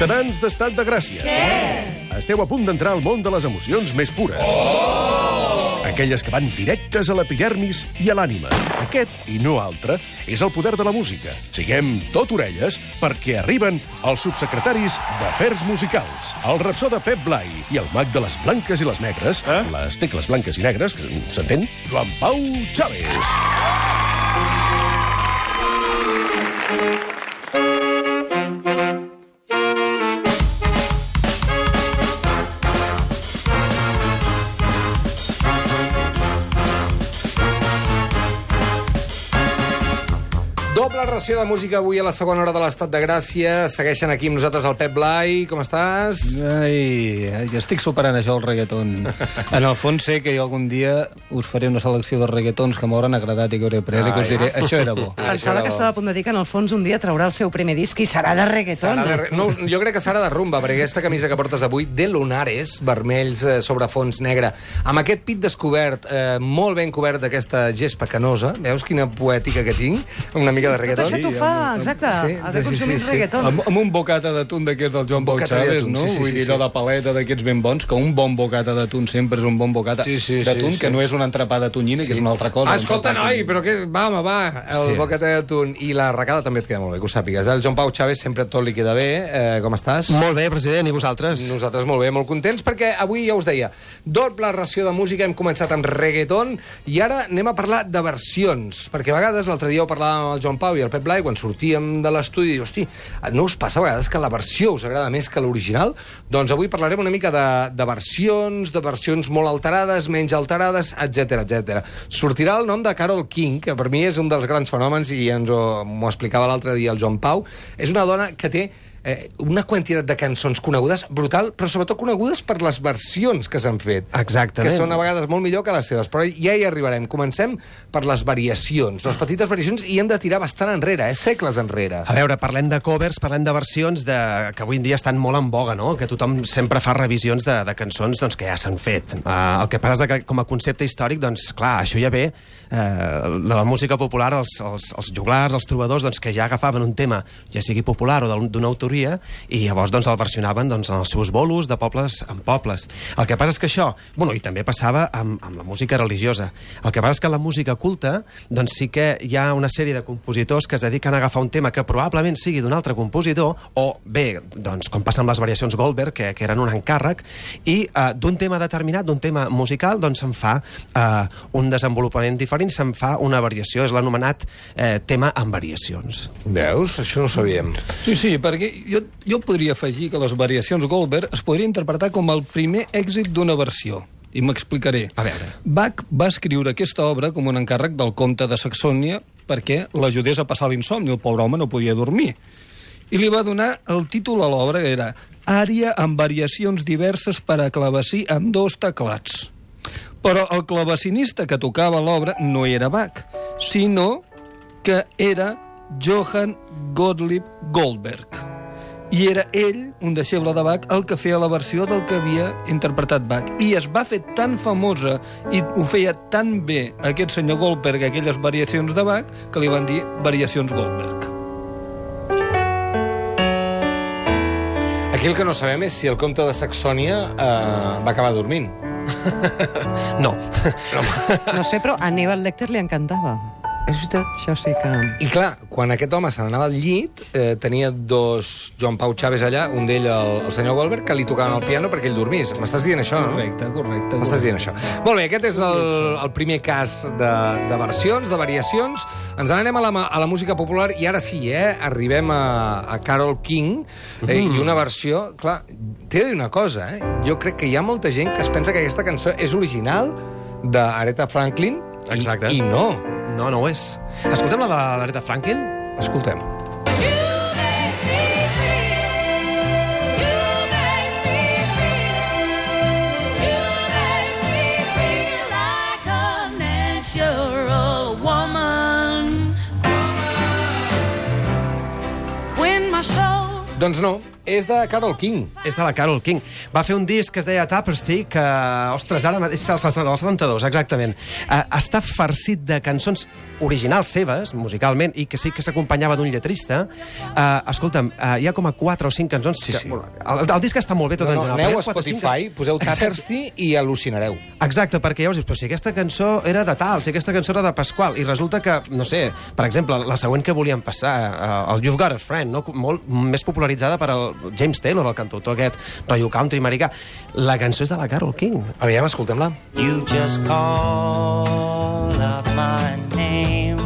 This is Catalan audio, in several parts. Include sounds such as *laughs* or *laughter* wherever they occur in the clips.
Ciutadans d'estat de Gràcia. Què? Esteu a punt d'entrar al món de les emocions més pures. Oh! Aquelles que van directes a l'epidermis i a l'ànima. Aquest, i no altre, és el poder de la música. Siguem tot orelles perquè arriben els subsecretaris d'Afers Musicals, el rapsó de Pep Blai i el mag de les blanques i les negres, eh? les tecles blanques i negres, s'entén? Joan Pau Chávez. Doble ració de música avui a la segona hora de l'Estat de Gràcia. Segueixen aquí amb nosaltres el Pep Blai. Com estàs? Ai, ai, estic superant això, el reggaeton. *laughs* En el fons sé que jo algun dia us faré una selecció de reggaetons que m'hauran agradat i que hauré pres i que us diré, això era bo. Pensava que estava a punt de dir que en el fons un dia traurà el seu primer disc i serà de reggaeton. Serà de... re- No, jo crec que serà de rumba, perquè aquesta camisa que portes avui, de lunares, vermells eh, sobre fons negre, amb aquest pit descobert, eh, molt ben cobert d'aquesta gespa canosa, veus quina poètica que tinc? Una mica de reggaeton. Això t'ho fa, exacte, Sí, haver sí, sí, consumit sí, sí. reggaeton. Amb, amb un bocata d'atún d'aquests del Joan Pau Chávez, no? sí, sí, Vull sí, dir, sí. allò de paleta d'aquests ben bons, que un bon bocata d'atún sempre és un bon bocata Sí, sí, sí, d'atún, sí. que no és un entrepà de tonyina, que és una altra cosa. Ah, escolta, noi, de però què... Va, home, va, el Sí. sí. bocata d'atún i la recada també et queda molt bé, que ho sàpigues. El Joan Pau Chávez sempre tot li queda bé. Eh, com estàs? Molt bé, president, i vosaltres? Nosaltres molt bé, molt contents, perquè avui ja us deia, doble ració de música, hem començat amb reggaeton, i ara anem a parlar de versions, perquè a vegades, l'altre dia ho parlàvem amb el Joan Pau i el Pep Blai, quan sortíem de l'estudi, hosti, no us passa a vegades que la versió us agrada més que l'original? Doncs avui parlarem una mica de, de versions, de versions molt alterades, menys alterades, etc etc. Sortirà el nom de Carol King, que per mi és un dels grans fenòmens, i ens ho, m'ho explicava l'altre dia el Joan Pau, és una dona que té eh, una quantitat de cançons conegudes brutal, però sobretot conegudes per les versions que s'han fet. Exactament. Que són a vegades molt millor que les seves, però ja hi arribarem. Comencem per les variacions, les petites variacions, i hem de tirar bastant enrere, eh? segles enrere. A veure, parlem de covers, parlem de versions de... que avui en dia estan molt en boga, no? Que tothom sempre fa revisions de, de cançons doncs, que ja s'han fet. Uh, el que passa és que com a concepte històric, doncs, clar, això ja ve uh, de la música popular, els, els, els juglars, els trobadors, doncs, que ja agafaven un tema, ja sigui popular o d'un- d'una autoria, i llavors doncs, el versionaven doncs, en els seus bolos de pobles en pobles. El que passa és que això... Bueno, i també passava amb, amb la música religiosa. El que passa és que la música culta doncs sí que hi ha una sèrie de compositors que es dediquen a agafar un tema que probablement sigui d'un altre compositor, o bé, doncs, com passa amb les variacions Goldberg, que, que eren un encàrrec, i uh, d'un tema determinat, d'un tema musical, doncs se'n fa uh, un desenvolupament diferent, se'n fa una variació, és l'anomenat eh, tema amb variacions. Veus? Això no ho sabíem. Sí, sí, perquè jo, jo podria afegir que les variacions Goldberg es podria interpretar com el primer èxit d'una versió. I m'explicaré. A veure. Bach va escriure aquesta obra com un encàrrec del comte de Saxònia perquè l'ajudés a passar l'insomni. El pobre home no podia dormir. I li va donar el títol a l'obra, que era Ària amb variacions diverses per a clavecí amb dos teclats. Però el clavecinista que tocava l'obra no era Bach, sinó que era Johann Gottlieb Goldberg. I era ell, un deixeble de Bach, el que feia la versió del que havia interpretat Bach. I es va fer tan famosa i ho feia tan bé aquest senyor Goldberg, aquelles variacions de Bach, que li van dir variacions Goldberg. Aquí el que no sabem és si el comte de Saxònia eh, va acabar dormint. *laughs* No. *laughs* No sé, però a Aníbal Lecter li encantava. És veritat. Això sí que... I clar, quan aquest home se n'anava al llit, eh, tenia dos Joan Pau Chávez allà, un d'ell el, el senyor Goldberg, que li tocaven el piano perquè ell dormís. M'estàs dient això, no? Correcte, correcte. M'estàs dient això. Molt bé, aquest és el, el primer cas de, de versions, de variacions. Ens n'anem a, la, a la música popular i ara sí, eh? Arribem a, a Carol King eh, Mm. i una versió... Clar, t'he de dir una cosa, eh? Jo crec que hi ha molta gent que es pensa que aquesta cançó és original d'Aretha Franklin i, Exacte. i no. No, no ho és. Escoltem la de l'Aretha Franklin? Escoltem. Doncs no, és de Carol King. És de la Carol King. Va fer un disc que es deia Tapestry, que, ostres, ara mateix, és del del 72, exactament. Uh, està farcit de cançons originals seves, musicalment, i que sí que s'acompanyava d'un lletrista. Uh, escolta'm, uh, hi ha com a 4 o 5 cançons... Sí, que, sí. El, el disc està molt bé, tot No, en no, general. aneu a Spotify, que- poseu Exacte. Tapestry i al·lucinareu. Exacte, perquè llavors dius, però si aquesta cançó era de tal, si aquesta cançó era de Pasqual, i resulta que, no sé, per exemple, la següent que volíem passar, uh, el You've Got a Friend, no? molt més popularitzada per el James Taylor, el cantautor aquest, rotllo country americà. La cançó és de la Carol King. Aviam, escoltem-la. You just call out my name,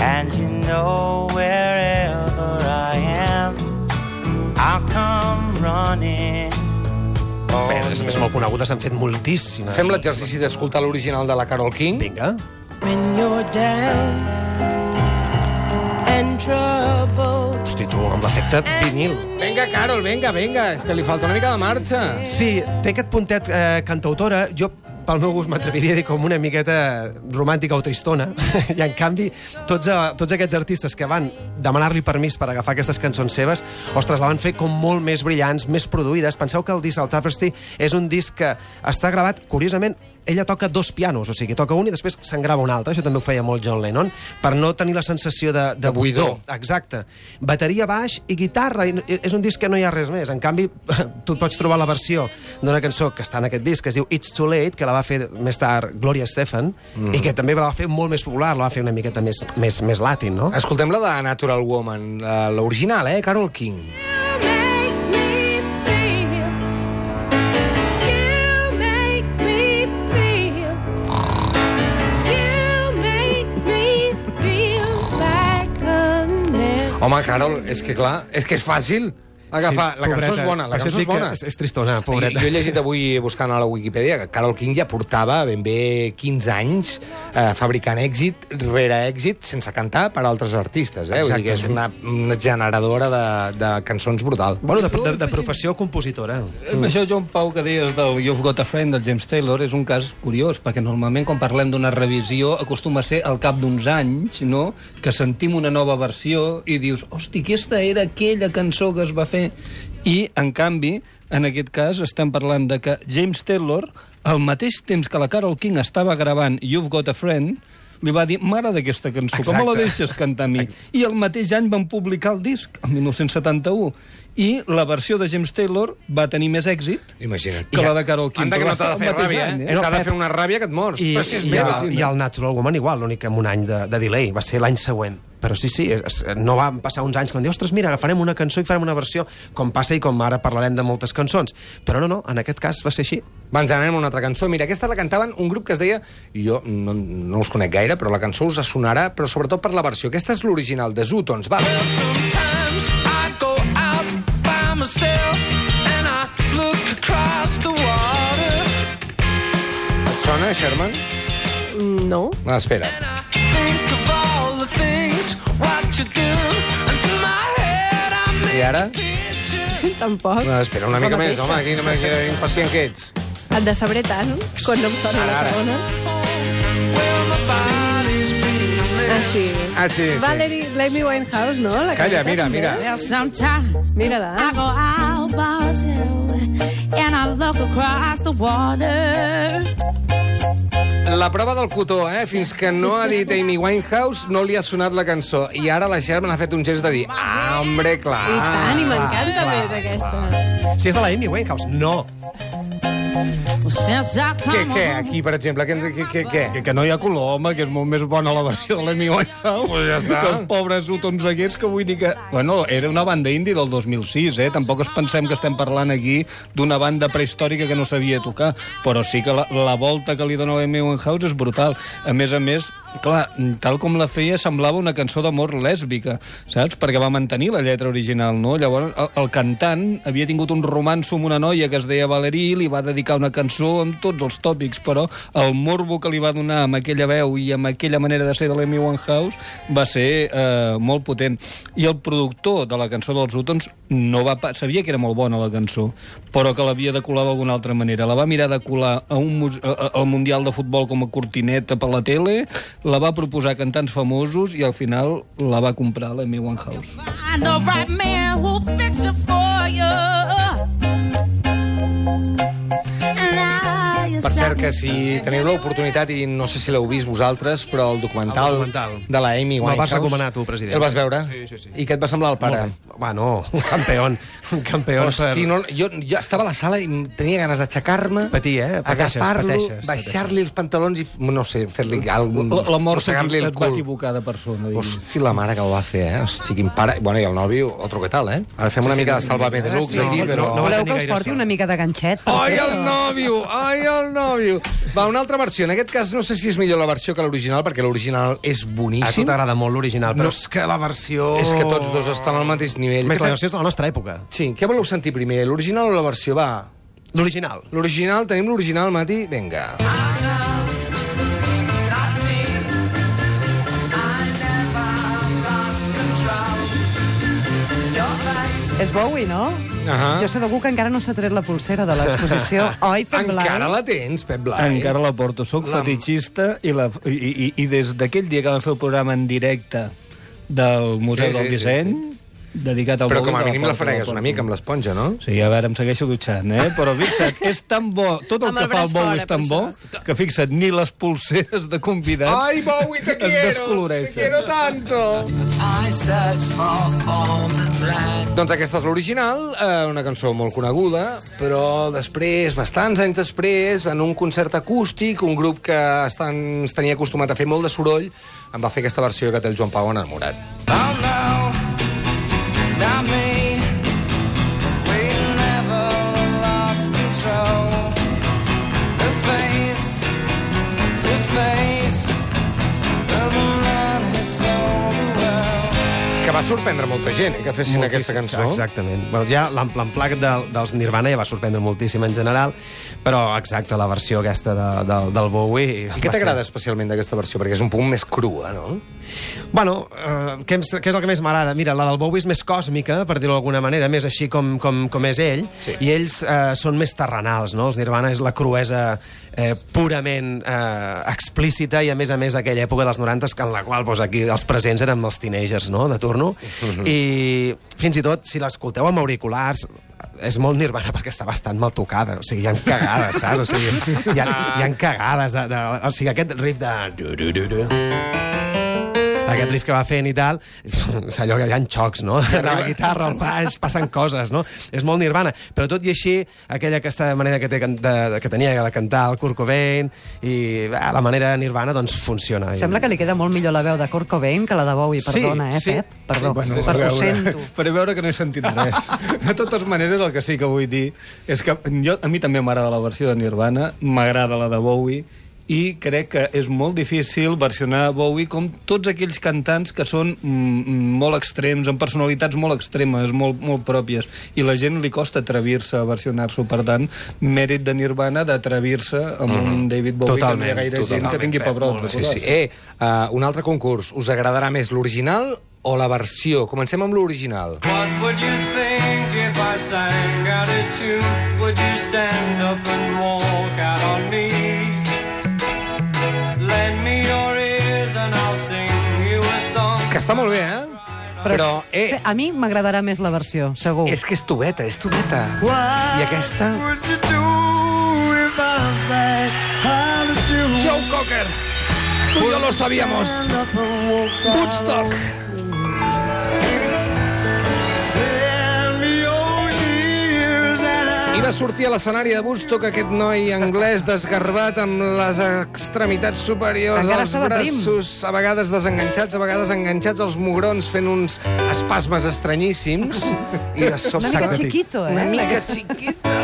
and you know wherever I am, I'll come running. Bé, és més molt conegudes, s'han fet moltíssimes. Fem l'exercici d'escoltar l'original de la Carol King. Vinga. when you're down and troubled. Hosti, tu, amb l'efecte vinil. Vinga, Carol, vinga, vinga. És que li falta una mica de marxa. Sí, té aquest puntet eh, cantautora. Jo, pel meu gust, m'atreviria a dir com una miqueta romàntica o tristona. *laughs* I, en canvi, tots, eh, tots aquests artistes que van demanar-li permís per agafar aquestes cançons seves, ostres, la van fer com molt més brillants, més produïdes. Penseu que el disc del Tapestry és un disc que està gravat, curiosament, ella toca dos pianos, o sigui, toca un i després se'n grava un altre, això també ho feia molt John Lennon, per no tenir la sensació de, de, De buidor. Exacte. Bateria, baix i guitarra, i és un disc que no hi ha res més. En canvi, *laughs* tu pots trobar la versió d'una cançó que està en aquest disc, que es diu It's Too Late, que la va fer més tard Gloria Estefan, mm. i que també la va fer molt més popular, la va fer una miqueta més, més, més latin, no? Escoltem la de Natural Woman, la- l'original, eh? Carol King. Home, Carol, és que clar, és que és fàcil agafar... la cançó és bona, la cançó és bona. És, és tristona, pobreta. Jo he llegit avui, buscant a la Wikipedia, que Carol King ja portava ben bé 15 anys eh, fabricant èxit rere èxit sense cantar per altres artistes. Eh? Vull dir que és una, una generadora de, de cançons brutal. Bueno, de, de, de professió compositora. Mm. Això, John Pau, que deies del You've Got a Friend, del James Taylor, és un cas curiós, perquè normalment quan parlem d'una revisió acostuma a ser al cap d'uns anys, no?, que sentim una nova versió i dius, hosti, aquesta era aquella cançó que es va fer. I, en canvi, en aquest cas estem parlant de que James Taylor, al mateix temps que la Carol King estava gravant You've Got a Friend, li va dir, mare d'aquesta cançó, com me la Exacte. deixes cantar a mi? I el mateix any van publicar el disc, el 1971, i la versió de James Taylor va tenir més èxit Imagina't. que la de Carol King. Anda que no t'ha de fer ràbia, any, eh? No, T'ha de fer una ràbia que et mors. I, Però si és i, meva. el, I el Natural Woman igual, l'únic amb un any de, de delay. Va ser l'any següent. Però sí, sí, es, no van passar uns anys quan diu, ostres, mira, agafarem una cançó i farem una versió, com passa i com ara parlarem de moltes cançons. Però no, no, en aquest cas va ser així. Va, ens anem a una altra cançó. Mira, aquesta la cantaven un grup que es deia... Jo no, no els conec gaire, però la cançó us sonarà, però sobretot per la versió. Aquesta és l'original, de Zootons. Va, Sometimes I go out by myself and I look across the water. et sona, Sherman? No. No, espera. Think of I ara? *laughs* Tampoc. No, espera una mica més, home, aquí no me que impacient que ets. Et decebré tant quan no em sona Ara, la ara. segona. Ah, sí. Ah, sí, sí. Valerie, l'Amy Winehouse, no? La Calla, mira, també. mira. Sometimes I Mira-la. go out by myself and I look across the water. La prova del cotó, eh? Fins que no ha dit Amy Winehouse, no li ha sonat la cançó. I ara la Sherman ha fet un gest de dir ah, hombre, clar. I tant, i m'encanta més aquesta. Si és de la Amy Winehouse, no. I Què, què? Aquí, per exemple, què, què, què, què? Que, que no hi ha color, home, que és molt més bona la versió de l'Amy Winehouse. Pues ja està. Que els pobres utons aquests, que vull dir que... Bueno, era una banda indie del 2006, eh? Tampoc es pensem que estem parlant aquí d'una banda prehistòrica que no sabia tocar, però sí que la, la volta que li dona l'Amy Winehouse és brutal. A més a més, clar, tal com la feia, semblava una cançó d'amor lèsbica, saps? Perquè va mantenir la lletra original, no? Llavors, el, el cantant havia tingut un romanç amb una noia que es deia Valerie, li li va dedicar una cançó amb tots els tòpics, però el morbo que li va donar amb aquella veu i amb aquella manera de ser de l'Amy Winehouse va ser eh, molt potent. I el productor de la cançó dels Utons no va pa- sabia que era molt bona la cançó, però que l'havia de colar d'alguna altra manera. La va mirar de colar a un, mus- a, al Mundial de Futbol com a cortineta per la tele, la va proposar a cantants famosos i al final la va comprar l'Amy Winehouse. Find the right man who'll fix it for you. Per cert, que si teniu l'oportunitat, i no sé si l'heu vist vosaltres, però el documental, El documental. de la Amy Me'l Winehouse... vas recomanar, tu, president. El vas veure? Sí, sí, sí. I què et va semblar el pare? Bueno, un campeón. Un campeón Hosti, no, jo, jo estava a la sala i tenia ganes d'aixecar-me, Patir, eh? Agafar-lo, pateixes, baixar-li els pantalons i, no sé, fer-li algun... La, mort el cul. equivocar de persona. Hosti, la mare que el va fer, eh? Hosti, quin pare... Bueno, i el nòvio, otro que tal, eh? Ara fem una Sí, sí, mica no, de salva-me de luxe no, aquí, no, però... no va Voleu tenir que us porti una mica de ganxet? per Ai, el nòvio! Ai, el nòvio! Va, una altra versió. En aquest cas, no sé si és millor la versió que l'original, perquè l'original és A tu boníssim. t'agrada molt l'original, però No. és que la versió... És que tots dos estan al mateix nivell. Més la versió és de la nostra època. Sí, què voleu sentir primer, l'original o la versió? Va, L'original. l'original, tenim l'original, Mati? Vinga. És Bowie, no? Ahà. Jo sé d'algú que encara no s'ha tret la pulsera de l'exposició. *laughs* Oi, Pep Blai? Encara la tens, Pep Blai? Encara la porto. Soc La- fetichista i, la, i, i, i des d'aquell dia que vam fer el programa en directe del Museu Sí, sí, del sí, Disseny, dedicat al Però com a mínim la porto, fregues una mica amb l'esponja, no? Sí, a veure, em segueixo dutxant, eh? Però fixa't, és tan bo, tot el Amb que el fa el Bowie fora, és tan bo, que fixa't, ni les pulseres de convidats Ai, Bowie, te es quiero! Te quiero tanto! Doncs aquesta és l'original, eh, una cançó molt coneguda, però després, bastants anys després, en un concert acústic, un grup que estan, es tenia acostumat a fer molt de soroll, em va fer aquesta versió que té el Joan Pau enamorat. Oh no, sorprendre molta gent, eh, que fessin aquesta Moltíssim, cançó. Exactament. Bueno, ja l'am- l'amplac de, dels Nirvana ja va sorprendre moltíssim en general, però exacte, la versió aquesta de, de, del Bowie... I què t'agrada especialment d'aquesta versió? Perquè és un punt més crua, no? Bueno, eh, què, què és el que més m'agrada? Mira, la del Bowie és més còsmica, per dir-ho d'alguna manera, més així com, com, com és ell, Sí. i ells eh, són més terrenals, no? Els Nirvana és la cruesa eh, purament eh, explícita i, a més a més, aquella època dels 90 en la qual doncs, aquí els presents eren els teenagers, no?, de turno. I fins i tot, si l'escolteu amb auriculars, és molt Nirvana perquè està bastant mal tocada. O sigui, hi ha cagades, saps? O sigui, hi ha, hi ha cagades de, de... O sigui, aquest riff de... Aquest riff que va fent i tal, *laughs* és allò que hi ha xocs, no? De la guitarra, al baix, passen coses, no? És molt nirvana. Però tot i així, aquella aquesta manera que, té, de, de, que tenia de cantar el Kurt Cobain i bé, la manera nirvana, doncs funciona. Sembla que li queda molt millor la veu de Kurt Cobain que la de Bowie, Sí, perdona, eh, sí. Pep? Perdó, Sí, bueno, per ho veure, sento. *laughs* Per veure que no he sentit res. De totes maneres, el que sí que vull dir és que jo, a mi també m'agrada la versió de Nirvana, m'agrada la de Bowie, i crec que és molt difícil versionar Bowie com tots aquells cantants que són mm, molt extrems, amb personalitats molt extremes, molt, molt pròpies, i la gent li costa atrevir-se a versionar-s'ho. Per tant, mèrit de Nirvana d'atrevir-se amb un David Bowie, Totalment, que no hi ha gaire gent que tingui pebrot. Sí, sí. Eh, uh, un altre concurs. Us agradarà més l'original o la versió? Comencem amb l'original. What would you think if I sang out a tune? Would you stand up and walk out on me? Que està molt bé, eh? Però, eh, a mi m'agradarà més la versió, segur. és que és tubeta, és tubeta. I aquesta... I? Joe Cocker, tú y yo lo sabíamos. Woodstock. Va sortir a l'escenari de Woodstock aquest noi anglès desgarbat amb les extremitats superiors, Encara els braços a vegades desenganxats, a vegades enganxats als mugrons fent uns espasmes estranyíssims. *laughs* I de sobte... Una mica chiquito, eh? Una mica chiquito.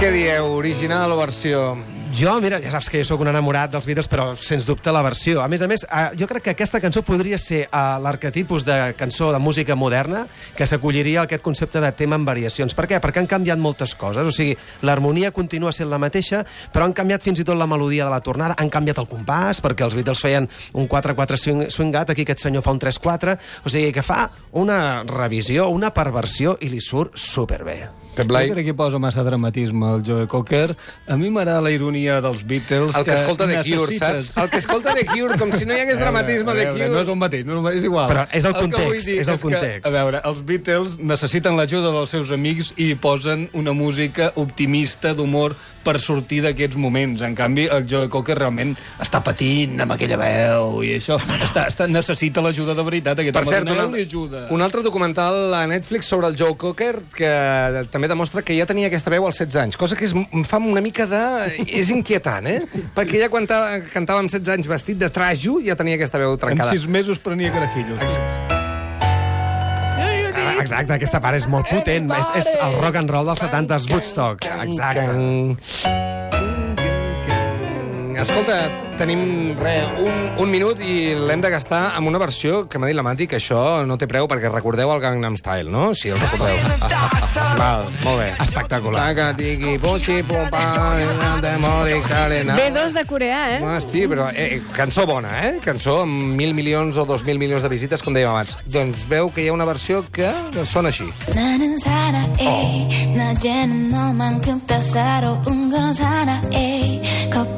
Què dieu, original o versió? Jo, mira, ja saps que jo sóc un enamorat dels Beatles, però sens dubte la versió. A més a més, eh, jo crec que aquesta cançó podria ser eh, l'arquetipus de cançó de música moderna que s'acolliria a aquest concepte de tema amb variacions. Per què? Perquè han canviat moltes coses. O sigui, l'harmonia continua sent la mateixa, però han canviat fins i tot la melodia de la tornada, han canviat el compàs, perquè els Beatles feien un 4-4 swing, swingat, aquí aquest senyor fa un 3-4, o sigui que fa una revisió, una perversió i li surt superbé. Jo crec que hi posa massa dramatisme el Joe Cocker. A mi m'agrada la ironia dels Beatles. El que escolta The Cure, saps? El que escolta The Cure, com si no hi hagués veure, dramatisme a de veure, Cure. No és el mateix, no és, el mateix, és igual. Però és el que context, és el que, context. a veure, els Beatles necessiten l'ajuda dels seus amics i posen una música optimista, d'humor, per sortir d'aquests moments. En canvi, el Joe Cocker realment està patint amb aquella veu i això. Està, està, necessita l'ajuda de veritat. Aquest Per home cert, doneu-li un, altre- ajuda. un altre documental a Netflix sobre el Joe Cocker que també demostra que ja tenia aquesta veu als 16 anys, cosa que és, em fa una mica de... *laughs* és inquietant, eh? Perquè ja quan ta- cantava amb 16 anys vestit de trajo ja tenia aquesta veu En trencada. sis mesos prenia carajillos. Ah, Exacte, aquesta part és molt potent. És, és el rock and roll dels 70s, Woodstock. Exacte. Escolta, tenim re, un, un minut i l'hem de gastar amb una versió que m'ha dit la Mati que això no té preu perquè recordeu el Gangnam Style, no? Si el recordeu. *laughs* Val, molt bé. Espectacular. Taca, tiqui, pochi, pum, pa, de mori, calena. B2 de coreà, eh? Hosti, però eh, cançó bona, eh? Cançó amb mil milions o dos mil milions de visites, com dèiem abans. Doncs veu que hi ha una versió que sona així. 나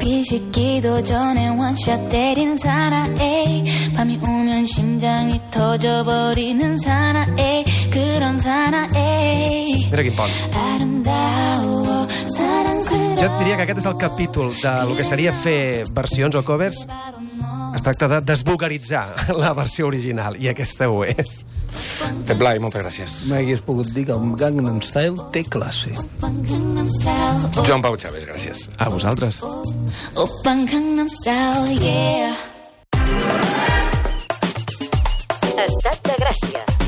는 사랑해 낮에는 너만큼 따사로운 건 사랑해 커피 식기도 전에 원샷 때리는 사랑해 밤이 오면 심장이 터져버리는 사랑해 그런 사랑해 Mira quin pont. 아름다워 사랑스러워 Jo et diria que aquest és el capítol de lo que seria fer versions o covers. Es tracta de desvulgaritzar la versió original, i aquesta ho és. Pep Blai, moltes gràcies. M'hagués pogut dir que el Gangnam Style té classe. Joan Pau Chaves, gràcies. A vosaltres. Estat de Gràcia.